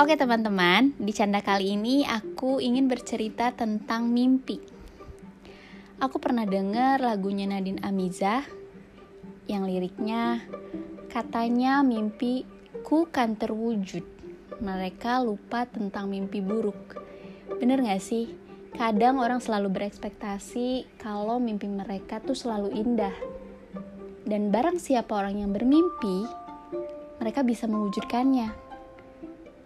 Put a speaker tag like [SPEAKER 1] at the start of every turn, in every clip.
[SPEAKER 1] Oke teman-teman, di canda kali ini aku ingin bercerita tentang mimpi. Aku pernah dengar lagunya Nadine Amizah yang liriknya katanya mimpiku kan terwujud. Mereka lupa tentang mimpi buruk. Bener gak sih? Kadang orang selalu berekspektasi kalau mimpi mereka tuh selalu indah. Dan barang siapa orang yang bermimpi, mereka bisa mewujudkannya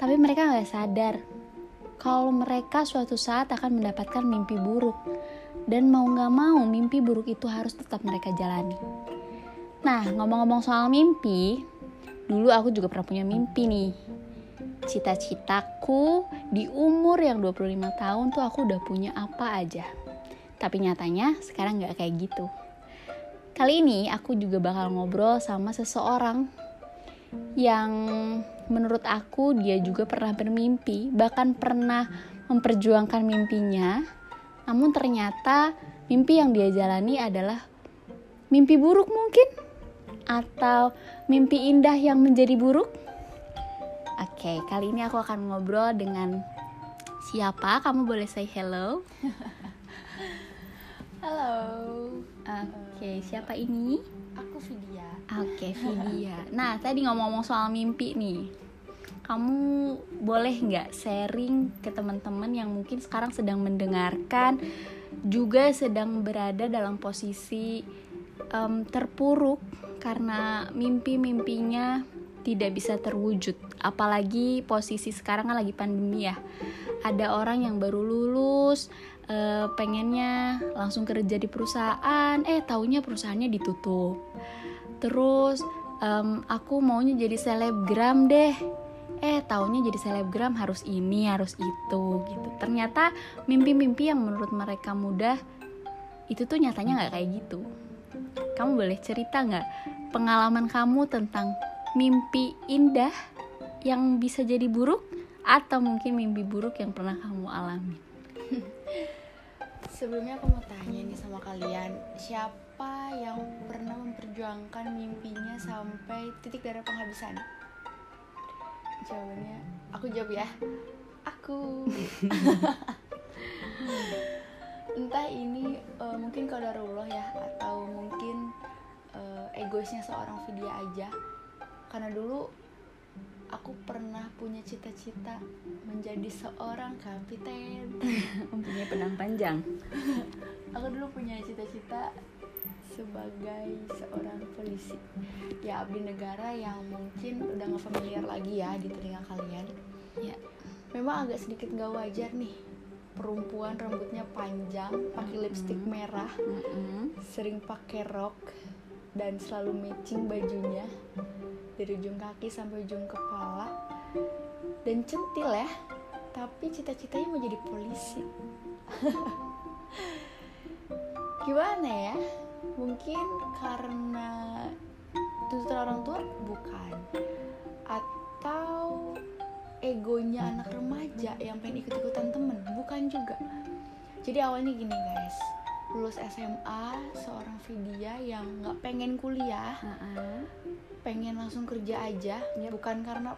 [SPEAKER 1] tapi mereka nggak sadar kalau mereka suatu saat akan mendapatkan mimpi buruk dan mau nggak mau mimpi buruk itu harus tetap mereka jalani. Nah ngomong-ngomong soal mimpi, dulu aku juga pernah punya mimpi nih. Cita-citaku di umur yang 25 tahun tuh aku udah punya apa aja. Tapi nyatanya sekarang nggak kayak gitu. Kali ini aku juga bakal ngobrol sama seseorang yang menurut aku dia juga pernah bermimpi, bahkan pernah memperjuangkan mimpinya. Namun ternyata mimpi yang dia jalani adalah mimpi buruk mungkin atau mimpi indah yang menjadi buruk. Oke, kali ini aku akan ngobrol dengan siapa? Kamu boleh say hello.
[SPEAKER 2] Halo.
[SPEAKER 1] Oke, siapa ini?
[SPEAKER 2] Aku Vidya.
[SPEAKER 1] Oke, Vidya. Nah, tadi ngomong-ngomong soal mimpi nih. Kamu boleh nggak sharing ke teman-teman yang mungkin sekarang sedang mendengarkan, juga sedang berada dalam posisi um, terpuruk karena mimpi-mimpinya tidak bisa terwujud. Apalagi posisi sekarang kan lagi pandemi ya. Ada orang yang baru lulus, uh, pengennya langsung kerja di perusahaan eh taunya perusahaannya ditutup terus um, aku maunya jadi selebgram deh eh taunya jadi selebgram harus ini harus itu gitu. Ternyata mimpi-mimpi yang menurut mereka mudah itu tuh nyatanya nggak kayak gitu. Kamu boleh cerita nggak pengalaman kamu tentang mimpi indah yang bisa jadi buruk atau mungkin mimpi buruk yang pernah kamu alami?
[SPEAKER 2] Sebelumnya aku mau tanya nih sama kalian, siapa yang pernah memperjuangkan mimpinya sampai titik darah penghabisan? Jawabannya, aku jawab ya. Aku. Entah ini uh, mungkin Allah ya atau mungkin uh, egoisnya seorang Vidya aja. Karena dulu aku pernah punya cita-cita menjadi seorang kapiten
[SPEAKER 1] mempunyai pedang panjang
[SPEAKER 2] aku dulu punya cita-cita sebagai seorang polisi. Ya abdi negara yang mungkin udah gak familiar lagi ya di telinga kalian. Ya memang agak sedikit gak wajar nih. Perempuan rambutnya panjang pakai lipstick merah mm -hmm. sering pakai rok dan selalu matching bajunya. Dari ujung kaki sampai ujung kepala. Dan centil ya tapi cita-citanya mau jadi polisi. Gimana ya mungkin karena tuntutan orang tua? Bukan. Atau egonya anak remaja yang pengen ikut-ikutan temen? Bukan juga. Jadi awalnya gini guys. Lulus SMA seorang Vidya yang nggak pengen kuliah. Uh -uh. pengen langsung kerja aja. Yep. bukan karena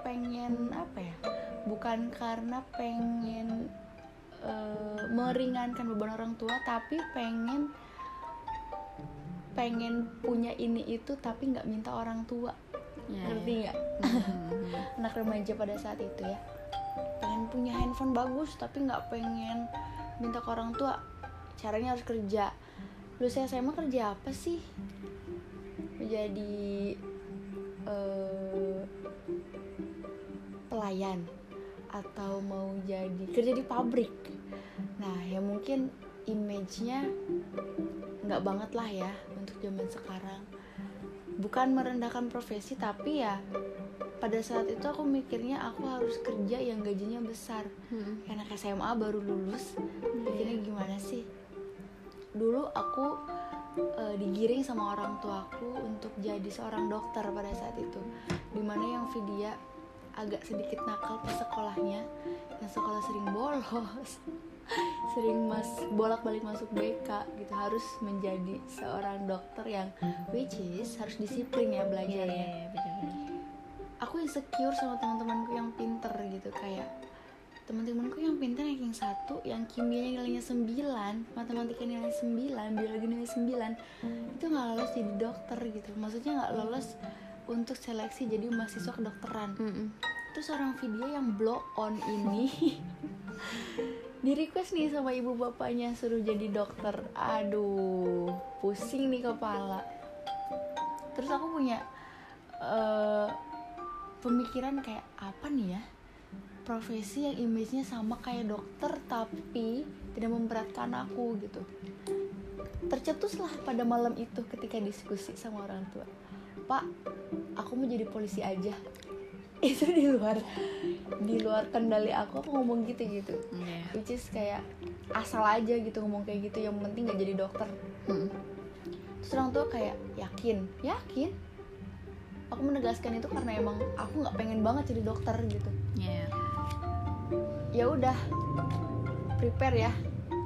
[SPEAKER 2] pengen apa ya? Bukan karena pengen uh, meringankan beban orang tua tapi pengen pengen punya ini itu tapi nggak minta orang tua. Yeah, ngerti nggak? Yeah. anak remaja pada saat itu ya. Pengen punya handphone bagus tapi nggak pengen minta ke orang tua. Caranya harus kerja. Lu saya SMA kerja apa sih? Menjadi uh, pelayan atau mau jadi kerja di pabrik. Nah ya mungkin image-nya nggak banget lah ya untuk zaman sekarang. Bukan merendahkan profesi tapi ya pada saat itu aku mikirnya aku harus kerja yang gajinya besar. Hmm. karena SMA baru lulus pikirnya gimana sih? Dulu aku uh, digiring sama orang tuaku untuk jadi seorang dokter pada saat itu. Di mana yang Vidya agak sedikit nakal pas sekolahnya yang sekolah sering bolos sering mas bolak balik masuk BK gitu. Harus menjadi seorang dokter yang which is harus disiplin ya belajarnya. Yeah, yeah, yeah, aku insecure sama teman-temanku yang pinter gitu kayak teman-temanku yang pinter ranking satu yang kimia nilainya 9 matematika nilai 9 biologi nilai 9 itu nggak lolos jadi dokter gitu. Maksudnya nggak lolos untuk seleksi jadi mahasiswa kedokteran. Terus orang video yang blow on ini di request nih sama ibu bapaknya suruh jadi dokter. Aduh pusing nih kepala. Terus aku punya eh, pemikiran kayak apa nih ya? Profesi yang image-nya sama kayak dokter tapi tidak memberatkan aku gitu. Tercetuslah pada malam itu ketika diskusi sama orang tua. Pak aku mau jadi polisi aja itu di luar di luar kendali aku aku ngomong gitu gitu.
[SPEAKER 1] Iya.
[SPEAKER 2] which is kayak asal aja gitu ngomong kayak gitu yang penting gak jadi dokter.
[SPEAKER 1] Mm.
[SPEAKER 2] terus orang tua kayak yakin? Yakin. Aku menegaskan itu karena emang aku nggak pengen banget jadi dokter gitu.
[SPEAKER 1] Iya.
[SPEAKER 2] ya udah prepare ya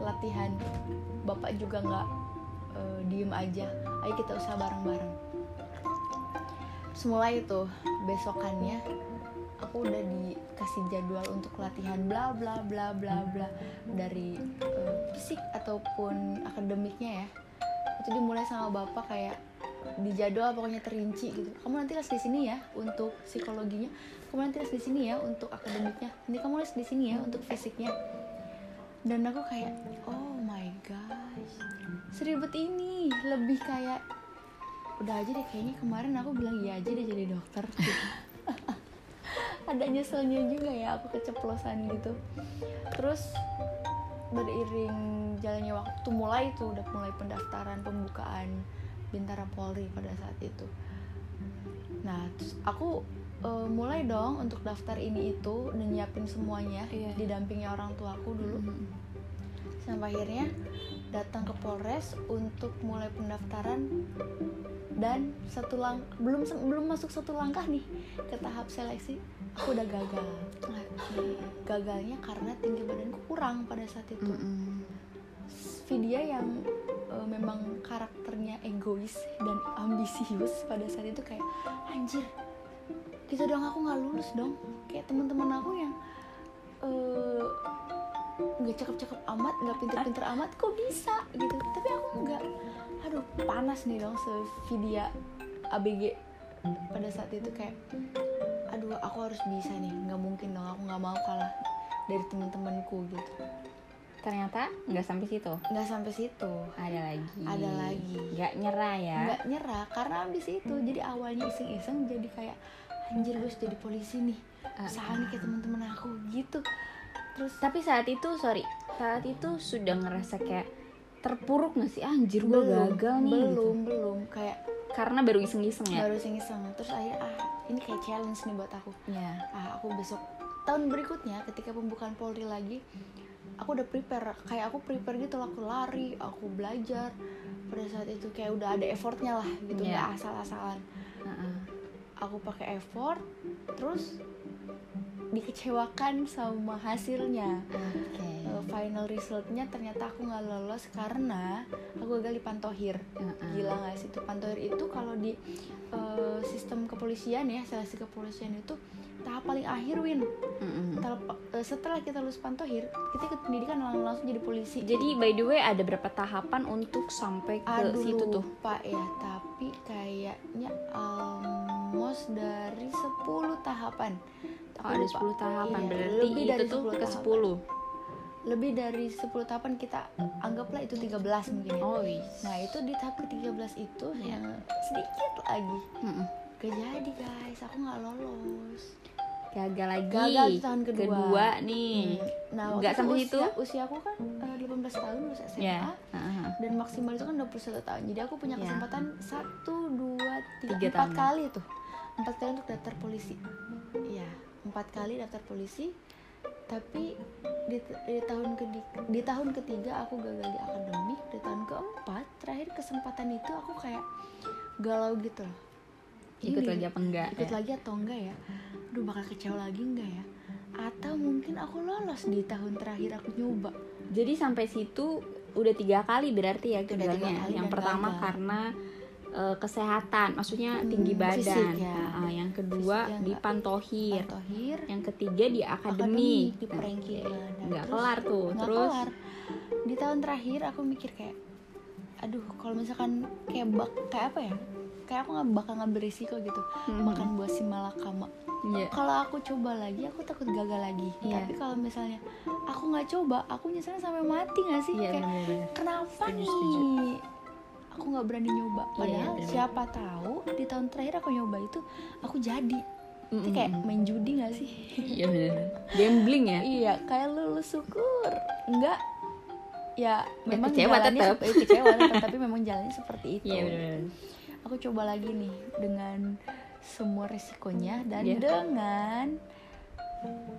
[SPEAKER 2] latihan. Bapak juga nggak eh, diem aja. Ayo kita usaha bareng-bareng semula itu besokannya aku udah dikasih jadwal untuk latihan bla bla bla bla bla dari eh, fisik ataupun akademiknya ya. Itu dimulai sama bapak kayak di jadwal pokoknya terinci gitu. Kamu nanti les di sini ya untuk psikologinya kamu nanti les di sini ya untuk akademiknya nanti kamu les di sini ya untuk fisiknya. Dan aku kayak oh my gosh seribet ini. Lebih kayak udah aja deh kayaknya kemarin aku bilang iya aja deh jadi dokter ada nyeselnya juga ya aku keceplosan gitu terus beriring jalannya waktu mulai tuh udah mulai pendaftaran pembukaan Bintara Polri pada saat itu nah terus aku eh, mulai dong untuk daftar ini itu dan nyiapin semuanya
[SPEAKER 1] Iya.
[SPEAKER 2] didampingi orang tuaku dulu
[SPEAKER 1] Mm.
[SPEAKER 2] sampai akhirnya datang ke Polres untuk mulai pendaftaran dan satu lang belum belum masuk satu langkah nih ke tahap seleksi aku udah gagal. Gagalnya karena tinggi badanku kurang pada saat itu.
[SPEAKER 1] Mm-mm.
[SPEAKER 2] Vidya yang eh, memang karakternya egois dan ambisius pada saat itu kayak anjir gitu dong aku nggak lulus dong. Kayak teman-teman aku yang nggak cakep-cakep amat nggak pinter-pinter amat kok bisa gitu tapi aku nggak aduh panas nih dong se Vidya ABG pada saat itu kayak aduh aku harus bisa nih nggak mungkin dong aku nggak mau kalah dari teman-temanku gitu
[SPEAKER 1] Ternyata nggak sampai situ.
[SPEAKER 2] nggak sampai situ
[SPEAKER 1] Ada lagi.
[SPEAKER 2] Ada lagi.
[SPEAKER 1] Nggak nyerah ya.
[SPEAKER 2] nggak nyerah karena abis itu jadi awalnya iseng-iseng jadi kayak anjir gue jadi polisi nih
[SPEAKER 1] Ah,
[SPEAKER 2] usaha nih kayak teman-teman aku gitu terus
[SPEAKER 1] Tapi saat itu sorry, saat itu sudah ngerasa kayak terpuruk nggak sih? Anjir gue gagal nih gitu.
[SPEAKER 2] belum belum. Kayak
[SPEAKER 1] karena baru iseng-iseng ya?
[SPEAKER 2] Baru iseng-iseng. Terus akhirnya ah ini kayak challenge nih buat aku.
[SPEAKER 1] Ya
[SPEAKER 2] ah aku besok tahun berikutnya ketika pembukaan Polri lagi aku udah prepare. Kayak aku prepare gitu aku lari aku belajar. Pada saat itu kayak udah ada effortnya lah gitu.
[SPEAKER 1] Iya.
[SPEAKER 2] nggak asal-asalan.
[SPEAKER 1] Heeh.
[SPEAKER 2] aku pakai effort terus dikecewakan sama hasilnya.
[SPEAKER 1] Oke.
[SPEAKER 2] Eh, final resultnya ternyata aku nggak lolos karena aku gagal di pantohir.
[SPEAKER 1] Heeh.
[SPEAKER 2] gila nggak sih itu pantohir itu kalau di eh, sistem kepolisian ya seleksi kepolisian itu tahap paling akhir win. Eh, setelah kita lulus pantohir kita ikut pendidikan lang- langsung jadi polisi.
[SPEAKER 1] Jadi by the way ada berapa tahapan untuk sampai ke
[SPEAKER 2] Aduh
[SPEAKER 1] situ tuh?
[SPEAKER 2] lupa ya tapi kayaknya almost dari 10 tahapan
[SPEAKER 1] oh ada 10 tahapan
[SPEAKER 2] Iya,
[SPEAKER 1] berarti
[SPEAKER 2] lebih
[SPEAKER 1] itu
[SPEAKER 2] dari
[SPEAKER 1] tuh
[SPEAKER 2] 10
[SPEAKER 1] ke
[SPEAKER 2] tahapan.
[SPEAKER 1] 10
[SPEAKER 2] lebih dari 10 tahapan kita anggaplah itu 13 mungkin ya.
[SPEAKER 1] oh wis
[SPEAKER 2] Nah itu di tahap ke-13 itu
[SPEAKER 1] Iya.
[SPEAKER 2] yang sedikit lagi
[SPEAKER 1] Mm-mm.
[SPEAKER 2] Gak jadi guys, aku gak lolos
[SPEAKER 1] gagal lagi
[SPEAKER 2] Gagal di tahun kedua.
[SPEAKER 1] nih
[SPEAKER 2] Hmm, Nah
[SPEAKER 1] Nggak
[SPEAKER 2] itu
[SPEAKER 1] sampai
[SPEAKER 2] usia,
[SPEAKER 1] situ?
[SPEAKER 2] usia aku kan eh, 18 tahun lulus SMA
[SPEAKER 1] ya Heeh.
[SPEAKER 2] Dan maksimal itu kan 21 tahun Jadi aku punya
[SPEAKER 1] Ya.
[SPEAKER 2] kesempatan 1, 2, 3,
[SPEAKER 1] Tiga
[SPEAKER 2] 4
[SPEAKER 1] tahun.
[SPEAKER 2] kali tuh 4 kali untuk daftar polisi Iya, 4 kali daftar polisi tapi di, di tahun ke di tahun ketiga aku gagal di akademik di tahun keempat terakhir kesempatan itu aku kayak galau gitu loh.
[SPEAKER 1] Ikut
[SPEAKER 2] Ini
[SPEAKER 1] lagi apa enggak
[SPEAKER 2] ikut
[SPEAKER 1] ya?
[SPEAKER 2] lagi atau enggak ya? Aduh bakal kecewa lagi enggak ya? Atau mungkin aku lolos di tahun terakhir aku nyoba.
[SPEAKER 1] Jadi sampai situ udah tiga kali berarti ya gagalnya
[SPEAKER 2] kali
[SPEAKER 1] yang pertama
[SPEAKER 2] gagal.
[SPEAKER 1] karena eh, kesehatan maksudnya tinggi
[SPEAKER 2] Hmm,
[SPEAKER 1] badan.
[SPEAKER 2] fisik ya.
[SPEAKER 1] Ah, yang kedua
[SPEAKER 2] Fisik ya,
[SPEAKER 1] di pantohir.
[SPEAKER 2] Tohir
[SPEAKER 1] yang ketiga di akademik.
[SPEAKER 2] Akademik di
[SPEAKER 1] Nah,
[SPEAKER 2] perengki Nah,
[SPEAKER 1] nggak kelar tuh
[SPEAKER 2] nggak
[SPEAKER 1] terus
[SPEAKER 2] kelar. di tahun terakhir aku mikir kayak aduh kalau misalkan kayak bak kayak apa ya? Kayak aku nggak bakal ngambil risiko gitu
[SPEAKER 1] Mhm.
[SPEAKER 2] makan buah si malakama.
[SPEAKER 1] Iya.
[SPEAKER 2] kalau aku coba lagi aku takut gagal lagi.
[SPEAKER 1] Iya.
[SPEAKER 2] tapi kalau misalnya aku nggak coba aku nyeselnya sampai mati nggak sih?
[SPEAKER 1] Iya,
[SPEAKER 2] kayak kenapa
[SPEAKER 1] Setuju,
[SPEAKER 2] nih?
[SPEAKER 1] setuju.
[SPEAKER 2] Aku nggak berani nyoba.
[SPEAKER 1] Iya,
[SPEAKER 2] padahal
[SPEAKER 1] bener-bener.
[SPEAKER 2] siapa tahu di tahun terakhir aku nyoba itu aku jadi. Itu
[SPEAKER 1] Mm-mm.
[SPEAKER 2] kayak main judi nggak sih?
[SPEAKER 1] Iya bener. Gambling ya?
[SPEAKER 2] Iya kayak lulus syukur. Enggak ya memang
[SPEAKER 1] kecewa
[SPEAKER 2] jalannya
[SPEAKER 1] tetap.
[SPEAKER 2] sep- eh, kecewa tetap tapi memang jalannya seperti itu.
[SPEAKER 1] Iya bener-bener
[SPEAKER 2] aku coba lagi nih dengan semua resikonya dan
[SPEAKER 1] Iya.
[SPEAKER 2] dengan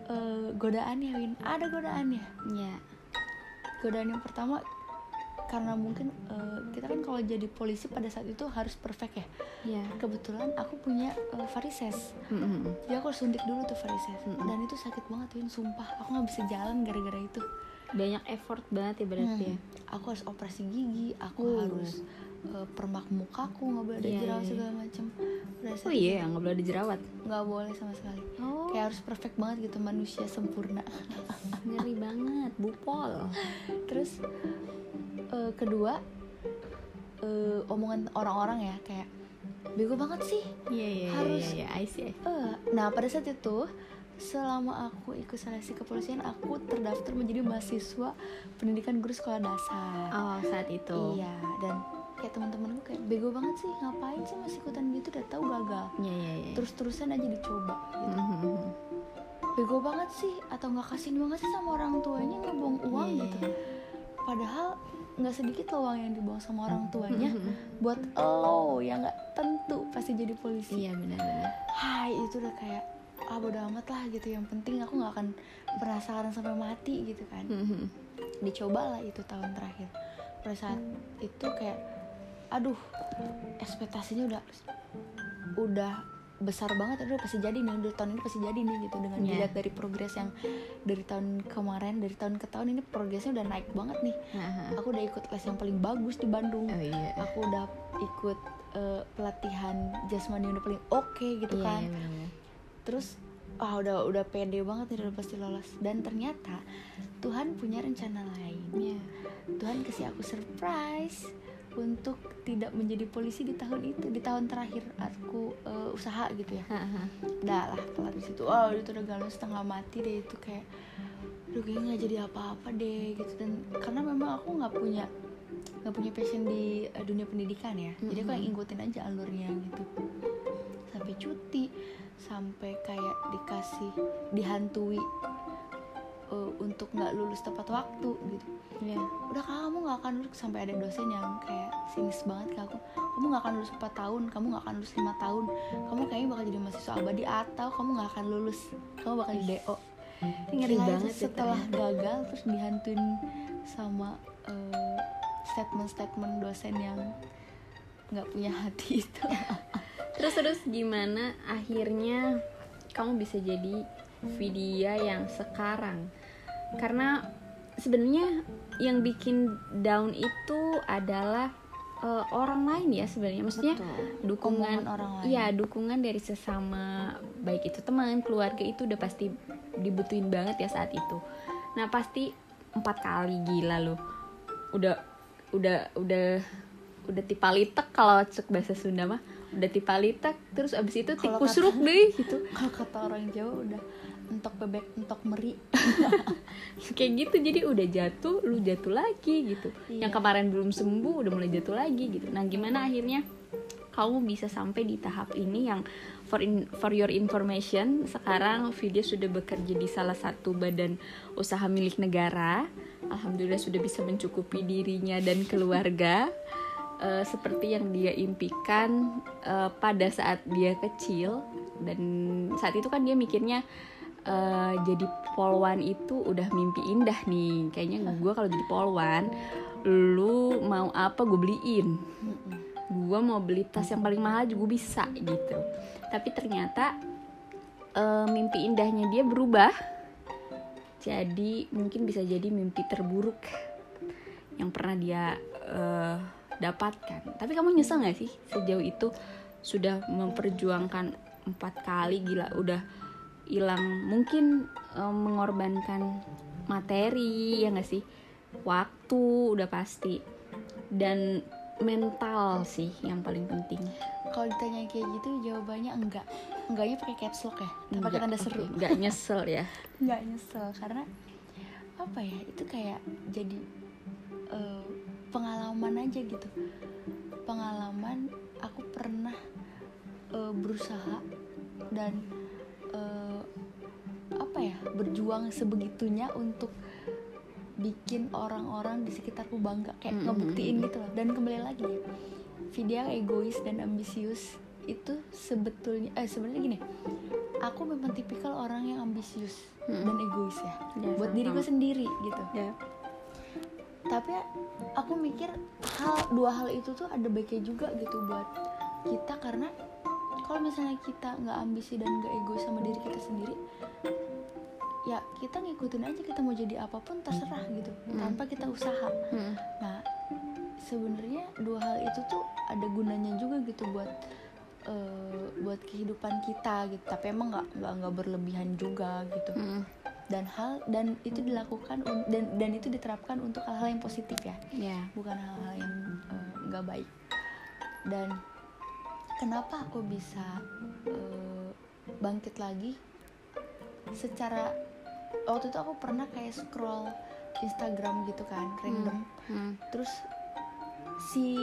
[SPEAKER 2] eh, godaannya Win. Ada godaannya?
[SPEAKER 1] Iya.
[SPEAKER 2] Godaan yang pertama karena mungkin eh, kita kan kalau jadi polisi pada saat itu harus perfect ya.
[SPEAKER 1] Iya.
[SPEAKER 2] Kebetulan aku punya eh, varises.
[SPEAKER 1] Mm-mm.
[SPEAKER 2] jadi aku harus suntik dulu tuh varises.
[SPEAKER 1] Mm-mm.
[SPEAKER 2] dan itu sakit banget Win. Sumpah aku nggak bisa jalan gara-gara itu.
[SPEAKER 1] Banyak effort banget ya berarti ya?
[SPEAKER 2] Hmm. aku harus operasi gigi aku
[SPEAKER 1] Oh.
[SPEAKER 2] harus eh, permak mukaku nggak boleh ada
[SPEAKER 1] Iya,
[SPEAKER 2] jerawat
[SPEAKER 1] iya.
[SPEAKER 2] segala saat
[SPEAKER 1] Oh iya nggak boleh ada jerawat?
[SPEAKER 2] Nggak boleh sama sekali.
[SPEAKER 1] Oh.
[SPEAKER 2] Kayak harus perfect banget gitu manusia sempurna.
[SPEAKER 1] Ngeri banget Bupol.
[SPEAKER 2] Terus eh, kedua eh, omongan orang-orang ya kayak bego banget sih.
[SPEAKER 1] Iya iya
[SPEAKER 2] Harus-
[SPEAKER 1] iya iya I see, I see.
[SPEAKER 2] Eh, nah pada saat itu selama aku ikut seleksi kepolisian aku terdaftar menjadi mahasiswa pendidikan guru sekolah dasar.
[SPEAKER 1] Oh saat itu.
[SPEAKER 2] Iya dan kayak teman-temanku kayak bego banget sih ngapain sih masih ikutan gitu udah tahu gagal.
[SPEAKER 1] Iya iya iya.
[SPEAKER 2] Terus-terusan aja dicoba gitu.
[SPEAKER 1] Mhm.
[SPEAKER 2] bego banget sih atau nggak kasihin banget sih sama orang tuanya ngebuang uang
[SPEAKER 1] Iya,
[SPEAKER 2] gitu.
[SPEAKER 1] iya.
[SPEAKER 2] padahal nggak sedikit loh uang yang dibuang sama orang tuanya
[SPEAKER 1] Mhm.
[SPEAKER 2] buat lo yang nggak? Tentu pasti jadi polisi.
[SPEAKER 1] Iya benar-benar.
[SPEAKER 2] Hai itu udah kayak ah bodo amat lah gitu. Yang penting aku nggak akan penasaran sampai mati gitu kan.
[SPEAKER 1] Mhm.
[SPEAKER 2] dicoba lah itu tahun terakhir. Pada saat itu kayak aduh ekspektasinya udah udah besar banget aduh pasti jadi nih udah tahun ini pasti jadi nih gitu. Dengan
[SPEAKER 1] Iya.
[SPEAKER 2] dilihat dari progres yang dari tahun kemarin dari tahun ke tahun ini progresnya udah naik banget nih.
[SPEAKER 1] Aha.
[SPEAKER 2] aku udah ikut les yang paling bagus di Bandung.
[SPEAKER 1] Oh iya.
[SPEAKER 2] Aku udah ikut eh, pelatihan jasmani yang udah paling oke gitu
[SPEAKER 1] Iya
[SPEAKER 2] kan.
[SPEAKER 1] iya benar-benar
[SPEAKER 2] terus ah udah udah pede banget nih udah pasti lolos. Dan ternyata Tuhan punya rencana lain.
[SPEAKER 1] Iya.
[SPEAKER 2] Tuhan kasih aku surprise untuk tidak menjadi polisi di tahun itu di tahun terakhir aku eh, usaha gitu ya. Udah lah kelar di situ. Oh itu udah galau setengah mati deh itu kayak Duh kayaknya nggak jadi apa-apa deh gitu. Dan karena memang aku nggak punya nggak punya passion di eh, dunia pendidikan ya. Jadi aku yang ngikutin aja alurnya gitu. Sampai cuti sampai kayak dikasih dihantui eh, untuk nggak lulus tepat waktu gitu.
[SPEAKER 1] Iya.
[SPEAKER 2] Udah kamu nggak akan lulus sampai ada dosen yang kayak sinis banget ke aku. Kamu nggak akan lulus 4 tahun kamu nggak akan lulus lima tahun. Kamu kayaknya bakal jadi mahasiswa abadi atau kamu nggak akan lulus. Kamu bakal di do
[SPEAKER 1] ngeri banget ya
[SPEAKER 2] setelah
[SPEAKER 1] ternyata.
[SPEAKER 2] gagal terus dihantuin sama eh, statement-statement dosen yang nggak punya hati itu.
[SPEAKER 1] Terus terus gimana akhirnya kamu bisa jadi Vidya yang sekarang? Karena sebenarnya yang bikin down itu adalah eh, orang lain ya sebenarnya. Maksudnya dukungan
[SPEAKER 2] Omongan orang lain.
[SPEAKER 1] Iya, dukungan dari sesama baik itu teman, keluarga itu udah pasti dibutuhin banget ya saat itu. Nah, pasti empat kali gila loh. Udah udah udah udah tipalitek kalau cek bahasa Sunda mah udah tipalitek terus abis itu tikus ruk deh gitu
[SPEAKER 2] kalau kata orang Jawa udah entok bebek entok meri.
[SPEAKER 1] Kayak gitu jadi udah jatuh lu jatuh lagi gitu.
[SPEAKER 2] Iya.
[SPEAKER 1] yang kemarin belum sembuh udah mulai jatuh lagi gitu. Nah gimana akhirnya? Kamu bisa sampai di tahap ini yang for in- for your information sekarang Vidya sudah bekerja di salah satu badan usaha milik negara. Alhamdulillah sudah bisa mencukupi dirinya dan keluarga. Eh, seperti yang dia impikan eh, pada saat dia kecil. Dan saat itu kan dia mikirnya eh, jadi polwan itu udah mimpi indah nih. Kayaknya gue kalau jadi polwan lu mau apa gue beliin. Gue mau beli tas yang paling mahal juga bisa gitu. Tapi ternyata eh, mimpi indahnya dia berubah. Jadi mungkin bisa jadi mimpi terburuk yang pernah dia eh, dapatkan. Tapi kamu nyesel nggak sih sejauh itu sudah memperjuangkan empat kali gila udah hilang. Mungkin eh, mengorbankan materi ya nggak sih? Waktu udah pasti. Dan mental sih yang paling penting.
[SPEAKER 2] Kalau ditanya kayak gitu jawabannya enggak. Enggaknya pakai caps lock ya? Pakai tanda seru.
[SPEAKER 1] nggak nyesel ya?
[SPEAKER 2] Nggak nyesel karena apa ya? Itu kayak jadi eh, pengalaman aja gitu. Pengalaman aku pernah eh, berusaha dan ya berjuang sebegitunya untuk bikin orang-orang di sekitarku bangga kayak
[SPEAKER 1] Mm,
[SPEAKER 2] ngebuktiin
[SPEAKER 1] mm, mm.
[SPEAKER 2] gitu loh dan kembali lagi video egois dan ambisius itu sebetulnya eh sebenarnya gini aku memang tipikal orang yang ambisius
[SPEAKER 1] Mm.
[SPEAKER 2] dan egois ya
[SPEAKER 1] Ya,
[SPEAKER 2] buat
[SPEAKER 1] sama-sama.
[SPEAKER 2] diriku sendiri gitu
[SPEAKER 1] ya
[SPEAKER 2] tapi aku mikir hal dua hal itu tuh ada baiknya juga gitu buat kita karena kalau misalnya kita nggak ambisi dan nggak egois sama diri kita sendiri ya kita ngikutin aja kita mau jadi apa pun terserah gitu
[SPEAKER 1] Hmm.
[SPEAKER 2] tanpa kita usaha
[SPEAKER 1] Mm.
[SPEAKER 2] nah sebenarnya dua hal itu tuh ada gunanya juga gitu buat eh, buat kehidupan kita gitu tapi emang nggak nggak nggak berlebihan juga gitu
[SPEAKER 1] Mm.
[SPEAKER 2] dan hal dan itu dilakukan dan dan itu diterapkan untuk hal-hal yang positif ya
[SPEAKER 1] ya
[SPEAKER 2] bukan hal-hal yang eh, nggak baik dan kenapa aku bisa eh, bangkit lagi secara waktu itu aku pernah kayak scroll Instagram gitu kan random
[SPEAKER 1] Mm.
[SPEAKER 2] terus si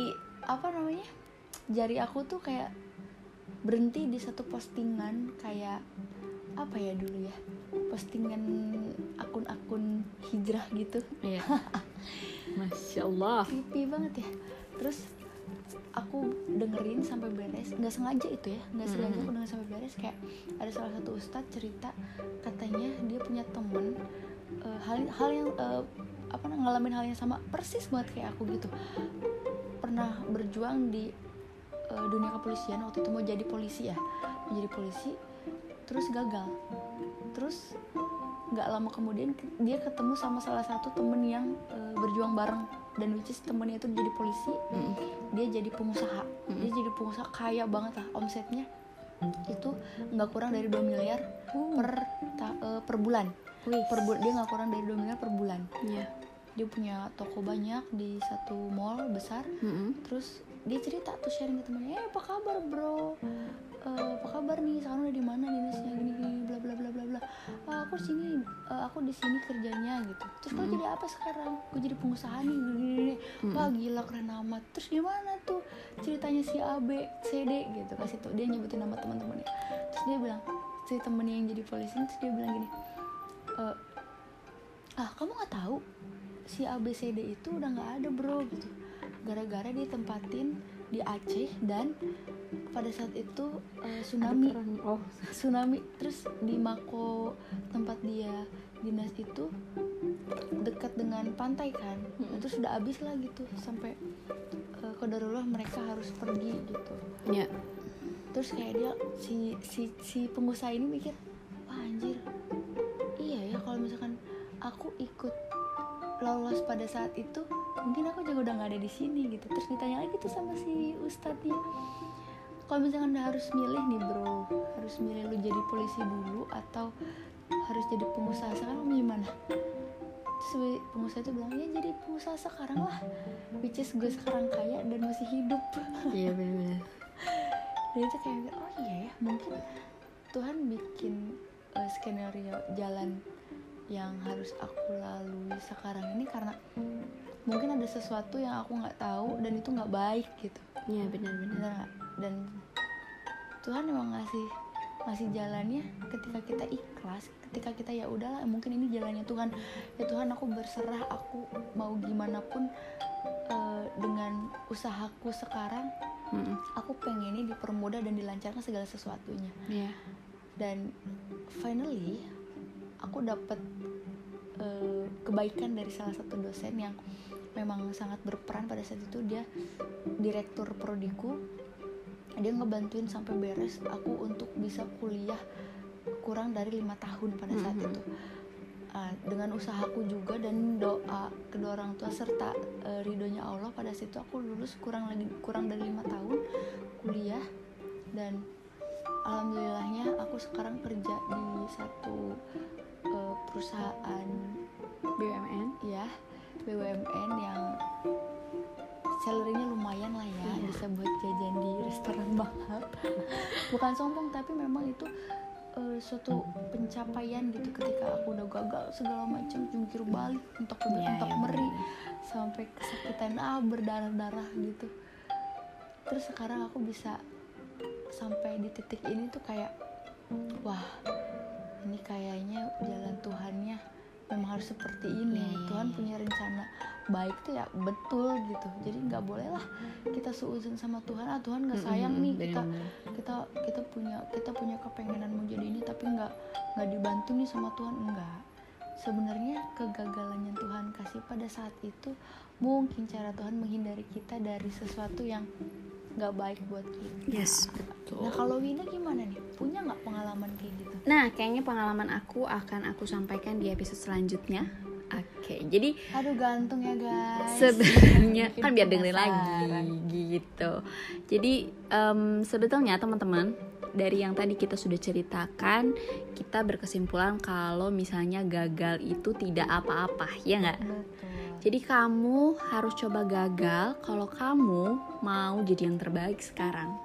[SPEAKER 2] apa namanya jari aku tuh kayak berhenti di satu postingan kayak apa ya dulu ya postingan akun-akun hijrah gitu
[SPEAKER 1] Iya. Masya Allah.
[SPEAKER 2] pipi banget ya terus aku dengerin sampai beres nggak sengaja itu ya nggak sengaja aku denger sampai beres kayak ada salah satu ustadz cerita katanya dia punya temen eh, hal hal yang eh, apa ngalamin hal yang sama persis banget kayak aku gitu. Pernah berjuang di eh, dunia kepolisian waktu itu mau jadi polisi ya mau jadi polisi terus gagal. Terus nggak lama kemudian ke- dia ketemu sama salah satu temen yang eh, berjuang bareng dan which is temennya itu jadi polisi
[SPEAKER 1] Mm.
[SPEAKER 2] dia jadi pengusaha
[SPEAKER 1] Mm.
[SPEAKER 2] dia jadi pengusaha kaya banget lah omsetnya itu nggak kurang dari 2 miliar per ta- eh, per bulan
[SPEAKER 1] Wih.
[SPEAKER 2] per bu- dia nggak kurang dari 2 miliar per bulan
[SPEAKER 1] Iya.
[SPEAKER 2] dia punya toko banyak di satu mall besar
[SPEAKER 1] Mm-mm.
[SPEAKER 2] terus dia cerita tuh sharing ke temennya eh apa kabar bro Eh, apa kabar nih? Sekarang udah di mana dinasnya gini gini bla bla bla bla bla. "Ah, aku sini eh, aku di sini kerjanya gitu. Terus kau jadi apa sekarang? Aku jadi pengusaha nih gini gini, gini. wah gila keren amat. Terus gimana tuh? Ceritanya si A B C D gitu. Kasih tuh dia nyebutin nama teman-temannya. Terus dia bilang si temennya yang jadi polisi terus dia bilang gini "Eh, ah kamu nggak tahu? Si A B C D itu udah nggak ada bro gitu. Gara-gara ditempatin di Aceh dan pada saat itu eh, tsunami.
[SPEAKER 1] Oh.
[SPEAKER 2] tsunami terus di Mako tempat dia dinas itu dekat dengan pantai kan
[SPEAKER 1] Mm-mm.
[SPEAKER 2] itu sudah habis lah gitu sampai uh, kodarullah mereka harus pergi gitu
[SPEAKER 1] Ya.
[SPEAKER 2] terus kayak dia si si si pengusaha ini mikir wah anjir iya ya kalau misalkan aku ikut lolos pada saat itu mungkin aku juga udah nggak ada di sini gitu. Terus ditanya lagi tuh sama si ustadznya kalau misalkan udah harus milih nih bro harus milih lu jadi polisi dulu atau harus jadi pengusaha sekarang gimana terus pengusaha itu bilang ya jadi pengusaha sekarang lah which is gue sekarang kaya dan masih hidup.
[SPEAKER 1] Iya benar.
[SPEAKER 2] dan itu kayak oh iya ya mungkin Tuhan bikin eh, skenario jalan yang harus aku lalui sekarang ini karena mungkin ada sesuatu yang aku nggak tahu dan itu nggak baik gitu
[SPEAKER 1] Iya benar-benar.
[SPEAKER 2] dan Tuhan emang ngasih ngasih jalannya ketika kita ikhlas ketika kita ya udahlah mungkin ini jalannya Tuhan ya Tuhan aku berserah aku mau gimana pun eh, dengan usahaku sekarang
[SPEAKER 1] Mm-mm.
[SPEAKER 2] aku pengennya dipermudah dan dilancarkan segala sesuatunya
[SPEAKER 1] Iya.
[SPEAKER 2] dan finally aku dapat eh, kebaikan dari salah satu dosen yang memang sangat berperan pada saat itu. Dia direktur prodiku. Dia ngebantuin sampai beres aku untuk bisa kuliah kurang dari lima tahun pada saat
[SPEAKER 1] Mhm.
[SPEAKER 2] itu. Nah, dengan usahaku juga dan doa kedua orang tua serta eh, ridhonya Allah pada situ aku lulus kurang lagi kurang dari lima tahun kuliah. Dan alhamdulillahnya aku sekarang kerja di satu perusahaan
[SPEAKER 1] BUMN
[SPEAKER 2] ya BUMN yang salarynya lumayan lah ya
[SPEAKER 1] Iya.
[SPEAKER 2] bisa buat jajan di restoran mahal bukan sombong tapi memang itu eh, suatu pencapaian gitu ketika aku udah gagal segala macam jungkir balik untuk
[SPEAKER 1] Iya,
[SPEAKER 2] untuk
[SPEAKER 1] iya,
[SPEAKER 2] meri
[SPEAKER 1] benar.
[SPEAKER 2] sampai kesakitan ah berdarah darah gitu terus sekarang aku bisa sampai di titik ini tuh kayak wah ini kayaknya jalan Tuhannya memang harus seperti ini.
[SPEAKER 1] Iya, iya,
[SPEAKER 2] Tuhan punya rencana baik tuh ya betul gitu. Jadi nggak boleh lah kita seuzon sama Tuhan ah Tuhan nggak sayang nih kita kita kita punya kita punya kepengenan mau jadi ini tapi nggak nggak dibantu nih sama Tuhan. Enggak sebenarnya kegagalan yang Tuhan kasih pada saat itu mungkin cara Tuhan menghindari kita dari sesuatu yang nggak baik buat kita.
[SPEAKER 1] Yes betul.
[SPEAKER 2] Nah kalau Winda gimana nih? Punya nggak pengalaman kayak gitu?
[SPEAKER 1] Nah, kayaknya pengalaman aku akan aku sampaikan di episode selanjutnya. Oke, jadi
[SPEAKER 2] aduh gantung ya guys.
[SPEAKER 1] Sebenarnya kan biar dengerin lagi gitu. Jadi em, sebetulnya teman-teman dari yang tadi kita sudah ceritakan, kita berkesimpulan kalau misalnya gagal itu tidak apa-apa, ya nggak?
[SPEAKER 2] betul
[SPEAKER 1] Jadi kamu harus coba gagal kalau kamu mau jadi yang terbaik sekarang.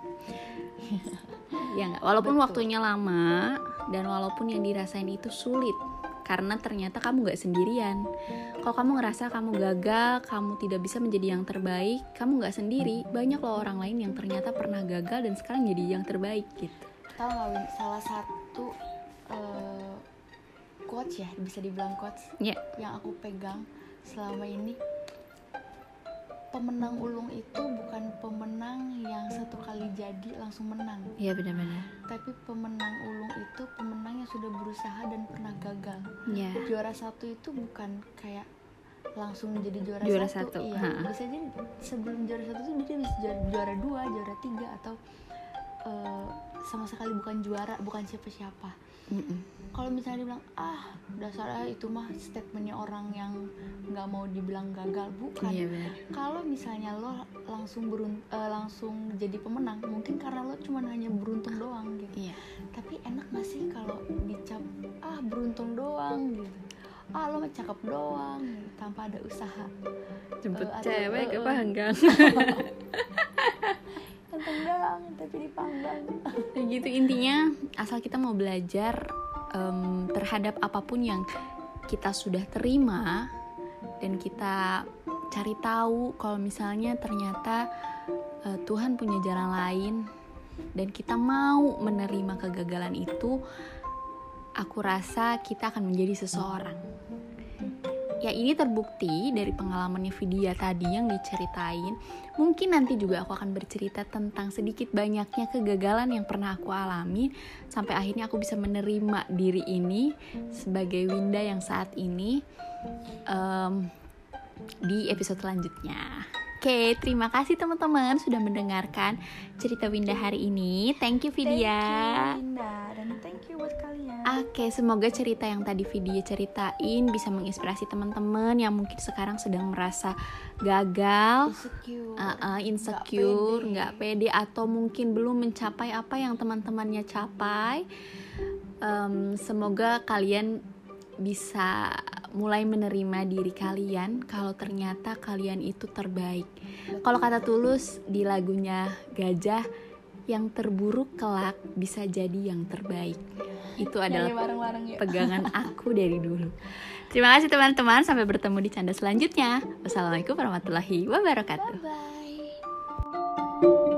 [SPEAKER 1] ya nggak? Walaupun
[SPEAKER 2] Betul.
[SPEAKER 1] waktunya lama dan walaupun yang dirasain itu sulit karena ternyata kamu nggak sendirian. Kalau kamu ngerasa kamu gagal, kamu tidak bisa menjadi yang terbaik, kamu nggak sendiri. Banyak loh orang lain yang ternyata pernah gagal dan sekarang jadi yang terbaik gitu.
[SPEAKER 2] tahu nggak Win salah satu eh, quotes ya bisa dibilang quotes
[SPEAKER 1] Ya,
[SPEAKER 2] yang aku pegang selama ini pemenang ulung itu bukan pemenang yang satu kali jadi langsung menang
[SPEAKER 1] iya benar-benar.
[SPEAKER 2] tapi pemenang ulung itu pemenang yang sudah berusaha dan pernah gagal
[SPEAKER 1] Ya.
[SPEAKER 2] juara satu itu bukan kayak langsung jadi juara,
[SPEAKER 1] Juara
[SPEAKER 2] satu,
[SPEAKER 1] satu,
[SPEAKER 2] iya
[SPEAKER 1] ha.
[SPEAKER 2] bisa jadi sebelum juara satu itu dia bisa juara, juara dua juara tiga atau eh, sama sekali bukan juara bukan siapa-siapa
[SPEAKER 1] Mm-mm.
[SPEAKER 2] kalau misalnya dibilang ah dasarnya itu mah statementnya orang yang nggak mau dibilang gagal bukan
[SPEAKER 1] Iya
[SPEAKER 2] kalau misalnya lo langsung berun eh, langsung jadi pemenang mungkin karena lo cuma hanya beruntung doang gitu
[SPEAKER 1] Iya.
[SPEAKER 2] tapi enak gak sih kalau dicap ah beruntung doang gitu ah lo mah cakep doang gitu, tanpa ada usaha
[SPEAKER 1] Jemput
[SPEAKER 2] atau-
[SPEAKER 1] cewek ke
[SPEAKER 2] eh, eh.
[SPEAKER 1] panggang.
[SPEAKER 2] ganteng doang tapi dipanggang
[SPEAKER 1] Kayak gitu intinya asal kita mau belajar em, terhadap apa pun yang kita sudah terima dan kita cari tahu kalau misalnya ternyata eh, Tuhan punya jalan lain dan kita mau menerima kegagalan itu aku rasa kita akan menjadi seseorang ya ini terbukti dari pengalamannya Vidya tadi yang diceritain mungkin nanti juga aku akan bercerita tentang sedikit banyaknya kegagalan yang pernah aku alami sampai akhirnya aku bisa menerima diri ini sebagai Winda yang saat ini em, di episode selanjutnya. Oke, terima kasih teman-teman sudah mendengarkan cerita Winda hari ini. Thank you Vidya.
[SPEAKER 2] thank you Linda dan thank you buat kalian
[SPEAKER 1] Oke, semoga cerita yang tadi video ceritain bisa menginspirasi teman-teman yang mungkin sekarang sedang merasa gagal,
[SPEAKER 2] insecure
[SPEAKER 1] uh, uh, insecure,
[SPEAKER 2] pede.
[SPEAKER 1] nggak pede. atau mungkin belum mencapai apa yang teman-temannya capai. Em, semoga kalian bisa mulai menerima diri kalian kalau ternyata kalian itu terbaik. Kalau kata Tulus di lagunya Gajah, yang terburuk kelak bisa jadi yang terbaik. Itu adalah
[SPEAKER 2] Nyanyi bareng-bareng yuk
[SPEAKER 1] pegangan aku dari dulu. Terima kasih teman-teman, sampai bertemu di canda selanjutnya. Wassalamualaikum warahmatullahi wabarakatuh.
[SPEAKER 2] bye